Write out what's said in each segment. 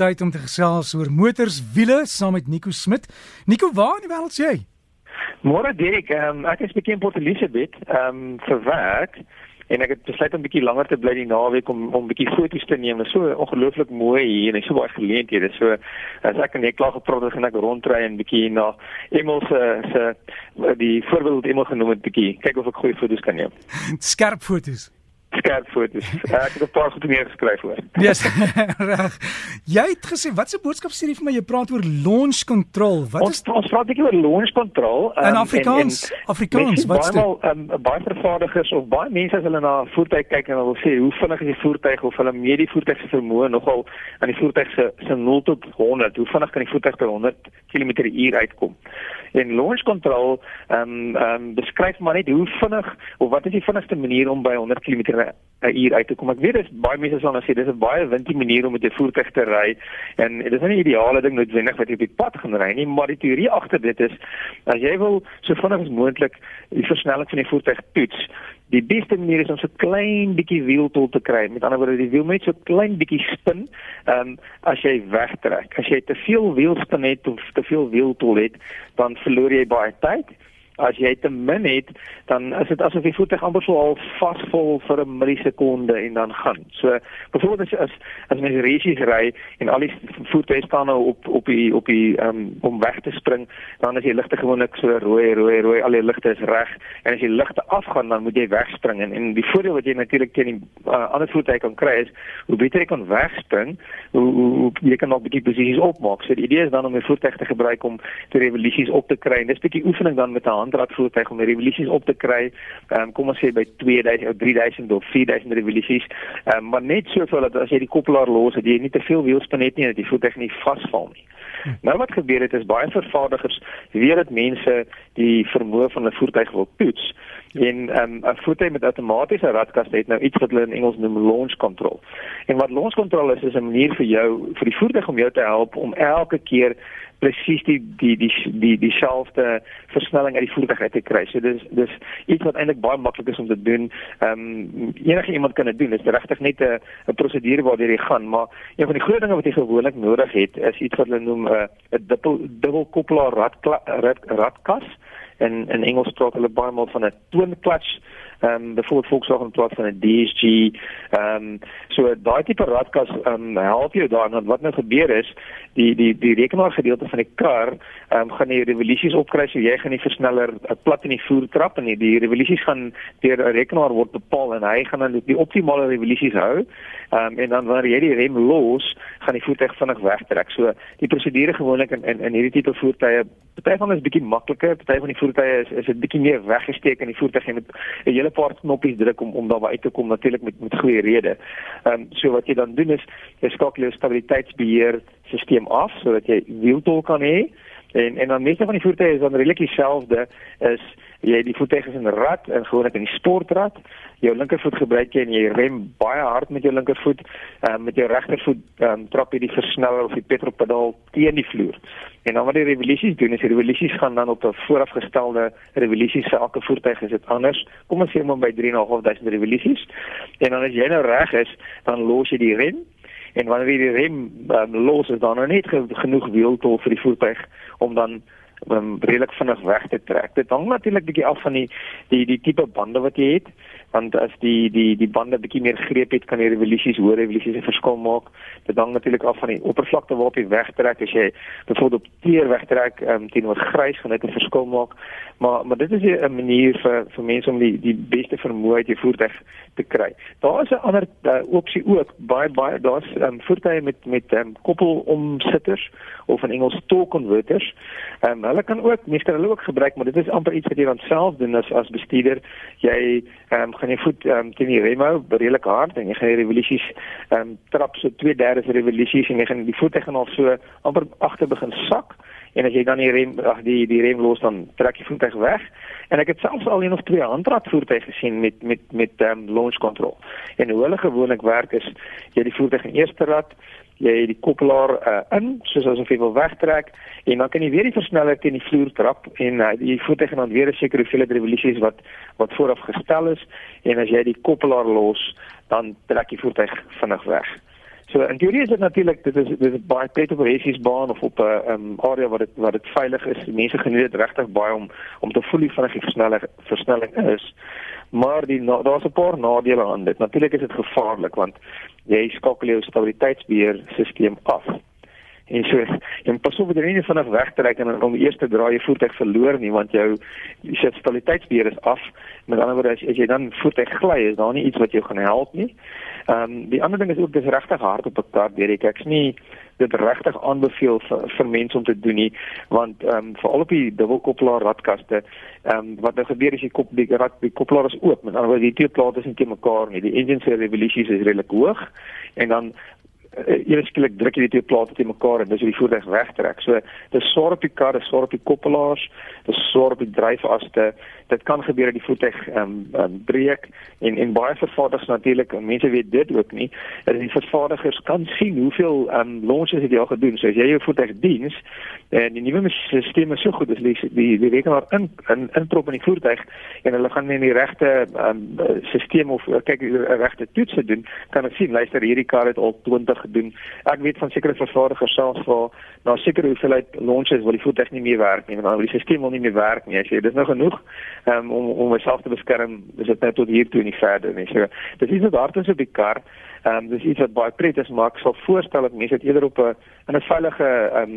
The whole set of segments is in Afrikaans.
tyd om te gesels oor motors, wiele saam met Nico Smit. Nico, waar in die wêreld is jy? Môre Dirk, um, ek is bekend Port Elizabeth, ehm um, vir werk en ek het besluit om 'n bietjie langer te bly die naweek om om 'n bietjie foto's te neem. Dit is so ongelooflik mooi hier en so baie geleenthede. So as ek net klaar gepraat het, gaan ek rondry en bietjie na Emel se se die voorbeeld Emel genoem het bietjie kyk of ek goeie foto's kan neem. Skerp foto's skerp foto's. Uh, ek het 'n paar goed neer geskryf hoor. Yes, reg. Jy het gesê wat 'n boodskap sê jy vir my jy praat oor launch control. Wat ons, is ons praat net oor launch control um, in Afrikaans? En, en Afrikaans, wat dit? Baie um, baie vervaardigers of baie mense as hulle na 'n voertuig kyk en hulle wil sê hoe vinnig is die voertuig of hulle meet die voertuig se vermoë nogal aan die voertuig se se 0 tot 100. Hoe vinnig kan die voertuig by 100 km/h uitkom? En launch control ehm um, ehm um, beskryf maar net hoe vinnig of wat is die vinnigste manier om by 100 km 'n uur uit te kom. Ek weet dis baie mense sal nou sê dis 'n baie windie manier om met 'n voertuig te ry en dit is nie die ideale ding noodwendig wat jy op die pad gaan ry nie, maar die teorie agter dit is as jy wil so vinnig as moontlik die versnelling van die voertuig toets, die beste manier is om so klein bietjie wieltol te kry. Met ander woorde, die wiel net so klein bietjie spin, ehm um, as jy wegtrek. As jy te veel wielspin het of te veel wieltol het, dan verloor jy baie tyd as jy te min het, dan is dit asof die voertuig amper so al vasvol vir 'n millisekonde en dan gaan. So byvoorbeeld as as, as mens races ry en al die voertuie staan nou op op die op die um, om weg te spring, dan is die ligte gewoonlik so rooi, rooi, rooi, al die ligte is reg en as die ligte afgaan, dan moet jy wegspring en, en die voordeel wat jy natuurlik teen die uh, ander voertuie kan kry is hoe beter jy kan wegspring, hoe, hoe, hoe jy kan nog 'n bietjie posisies opmaak. So die idee is dan om 'n voertuig te gebruik om te revolusies op te kry en dis 'n bietjie oefening dan met 'n hand handratvoertuig om die revolusies op te kry. Ehm um, kom ons sê by 2000 of 3000 of 4000 revolusies. Ehm um, maar net soveel dat as jy die koppelaar los het, jy nie te veel wielspin het nie dat die voertuig nie vasval nie. Hm. Nou wat gebeur het is baie vervaardigers weet dat mense die vermoë van 'n voertuig wil toets en ehm, 'n um, voertuig met outomatiese radkas het nou iets wat hulle in Engels noem launch control. En wat launch control is is 'n manier vir jou vir die voertuig om jou te help om elke keer presies die die die die dieselfde versnelling uit die voertuig uit te kry. So dis dis iets wat eintlik baie maklik is om te doen. Ehm um, enige iemand kan dit doen. Dit is regtig net 'n 'n prosedure waardeur jy gaan, maar een van die groot dinge wat jy gewoonlik nodig het is iets wat hulle noem 'n uh, 'n dubbel dubbel koppelaar rad rad radkas en in Engels praat hulle baie maal van 'n twin clutch ehm um, byvoorbeeld Volkswagen praat van 'n DSG ehm um, so daai tipe radkas ehm um, help jou daar en wat nou gebeur is die die die rekenaar gedeelte van die kar ehm um, gaan die revolusies opkry so jy gaan nie versneller uh, plat in die voer trap en nie die revolusies gaan deur 'n rekenaar word bepaal en hy gaan dan die optimale revolusies hou. Ehm um, en dan wanneer jy die rem los gaan die voertuig vinnig wegtrek. So die prosedure gewoonlik in in, in hierdie tipe voertuie party van is bietjie makliker party van die voertuie is is dit bietjie meer weggesteek in die voertuig en met 'n hele paar knoppies druk om om daar uit te kom natuurlik met met goeie rede. Ehm um, so wat jy dan doen is jy skakel jou stabiliteitsbeheer stelsel af sodat jy wieltol kan hê en en dan meeste van die voertuie is dan redelik dieselfde is jy die voertuig is in rad en gewoonlik in die sportrad. Jou linkervoet gebruik jy en jy rem baie hard met jou linkervoet. Um, met jou regtervoet um, trap jy die versneller of die petrolpedaal teen die vloer. En dan wat die revolusies doen is die revolusies gaan dan op 'n voorafgestelde revolusies vir elke voertuig is dit anders. Kom ons sê maar by 3.500 revolusies en dan as jy nou reg is dan los jy die rem. En wanneer jy die rem um, los is dan nou net genoeg wieltol vir die voertuig om dan um, redelik vinnig weg te trek. Dit hang natuurlik bietjie af van die die die tipe bande wat jy het want as die die die bande bietjie meer greep het kan die revolusies hoor revolusies 'n verskil maak. Dit hang natuurlik af van die oppervlakte waarop jy wegtrek. As jy byvoorbeeld op teer wegtrek um, teenoor grys gaan dit 'n verskil maak. Maar maar dit is 'n manier vir vir mense om die die beste vermoë uit jou voertuig te kry. Daar is 'n ander uh, opsie ook. Baie baie daar's um, voertuie met met um, koppelomsitters of in Engels torque converters. Ehm um, hulle kan ook mense kan hulle ook gebruik, maar dit is amper iets wat jy dan self doen as as bestuurder. Jy ehm um, gaan jy voet ehm um, teen die rem hou redelik hard en jy gaan die revolusies ehm um, trap so 2/3 revolusies en jy gaan die voet gaan al so amper agter begin sak en as jy dan die rem ag die die rem los dan trek jy voet weg. En ek het selfs al een of twee handrad voertuie gesien met met met um, launch control. En hoe hulle gewoonlik werk is jy die voertuig in eerste rad jy het die koppelaar uh, in soos as jy wil wegtrek en dan kan jy weer die versneller teen die vloer trap en uh, die voertuig gaan dan weer 'n sekere hoeveelheid revolusies wat wat vooraf gestel is en as jy die koppelaar los dan trek die voertuig vinnig weg. So in teorie is dit natuurlik dit is dit is baie beter op 'n resiesbaan of op 'n um, area waar dit waar dit veilig is. Mense geniet dit regtig baie om om te voel hoe vinnig die versnelling versnelling is. Maar die daar's 'n paar nadele aan dit. Natuurlik is dit gevaarlik want jy skakel jou stabiliteitsbeheer stelsel af. En so moet pas op dat jy nie vanaf wegtrek en om eers te draai jy voertuig verloor nie want jou stabiliteitsbeheer is af. Met ander woorde as, as jy dan voertuig gly is daar nie iets wat jou gaan help nie. Ehm um, die ander ding is ook dis regtig hard op 'n kar Derek. Ek's nie dit regtig aanbeveel vir, vir mense om te doen nie want ehm um, veral op die dubbelkoppelaar radkaste ehm um, wat nou gebeur as jy kop die rad die koppelaar is oop met ander woorde die twee plate is nie te mekaar nie. Die engine se revolutions is redelik hoog en dan uh, eers skielik druk jy die twee plate te mekaar en dis hoe die voertuig wegtrek. So dis swaar op die kar, dis swaar op die koppelaars, dis swaar op die dryfaste dit kan gebeur dat die voertuig ehm um, um, breek en en baie vervaardigers natuurlik mense weet dit ook nie dat die vervaardigers kan sien hoeveel ehm um, launches het jy al gedoen so as jy jou voertuig diens en die nuwe stelsel is so goed as die die, die rekenaar in in introp in die voertuig en hulle gaan in die regte ehm um, stelsel of kyk die regte toetse doen kan ek sien luister hierdie kar het al 20 gedoen ek weet van sekere vervaardigers selfs waar na sekere hoeveelheid launches wil die voertuig nie meer werk nie want die stelsel wil nie meer werk nie as jy dis nou genoeg um, om om myself te beskerm is dit net tot hier toe nie verder nie. So dis iets wat hard is op die kar. Ehm um, dis iets wat baie prettig is maar ek sal voorstel dat mense dit eerder op 'n in 'n veilige ehm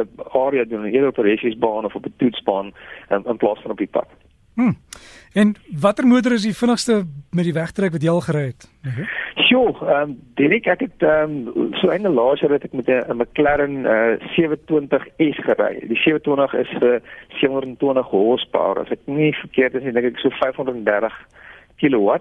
um, area doen, eerder op 'n resiesbaan of op 'n toetsbaan um, in plaas van op die pad. Hm. En watter motor is die vinnigste met die wegtrek wat jy al gery het? Sjoe, ehm um, Derek ek het ehm um, so einde laas jaar het ek met 'n McLaren uh, 720S gery. Die 720 is 'n uh, 720 horsepower. As ek nie verkeerd is, dink ek so 530 kW.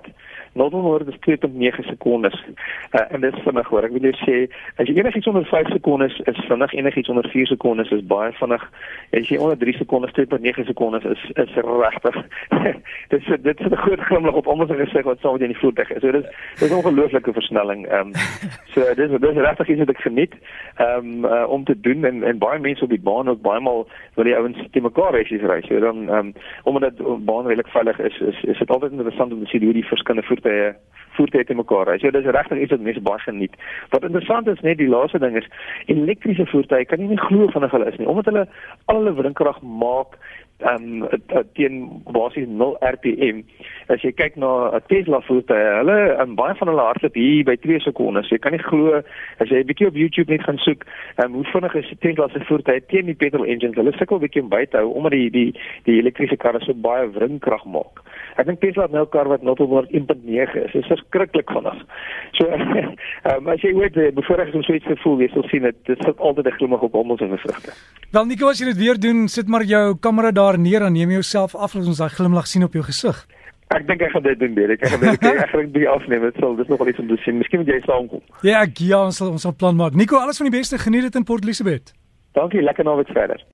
Normalword is 2.9 sekondes. Uh, en dit is vinnig hoor. Ek wil net sê as jy enigiets onder 5 sekondes is vinnig, enigiets onder 4 sekondes is baie vinnig. As jy onder 3 sekondes 2.9 sekondes is is regtig. dit is dit is 'n groot glimlag op almal se gesig wat saam met jy in die voertuig is. So dit is dit is 'n ongelooflike versnelling. Ehm um, so dit is dit is regtig iets wat ek geniet um, uh, om te doen en en baie mense op die baan ook baie maal wil die ouens te mekaar resies ry. So dan ehm um, omdat dit baan redelik veilig is, is is dit altyd interessant om sien hoe die verskillende voertuie voertuie te mekaar ry. So dis regtig iets wat mense baie geniet. Wat interessant is net die laaste ding is elektriese voertuie kan jy nie glo van hulle is nie omdat hulle al hulle windkrag maak um teen basies 0 rpm. As jy kyk na 'n Tesla voertuie, hulle um, baie van hulle hardloop hier by 2 sekondes. Jy kan nie glo as jy 'n bietjie op YouTube net gaan soek, um, hoe vinnig is Tesla se voertuie teen die petrol engines. Hulle sukkel 'n bietjie om by te hou omdat die die die elektriese karre so baie windkrag maak. Ek dink Tesla het nou 'n kar wat not oor 1.9 is. Dit is verskriklik vinnig. So um, as jy weet eh, bevoorreg om so iets te voel, jy sal sien dit dit sit altyd 'n glimlag op almal se gesigte. Wel Nico, as jy dit weer doen, sit maar jou kamera daar neer en neem jouself af dat ons daai glimlag sien op jou gesig. Ek dink ek gaan dit doen, Derek. Ek gaan dit ek gaan dit afneem. Dit sal dis nog wel iets om te sien. Miskien moet jy saamkom. Ja, ek ja, ons sal ons sal plan maak. Nico, alles van die beste. Geniet dit in Port Elizabeth. Dankie, lekker naweek verder.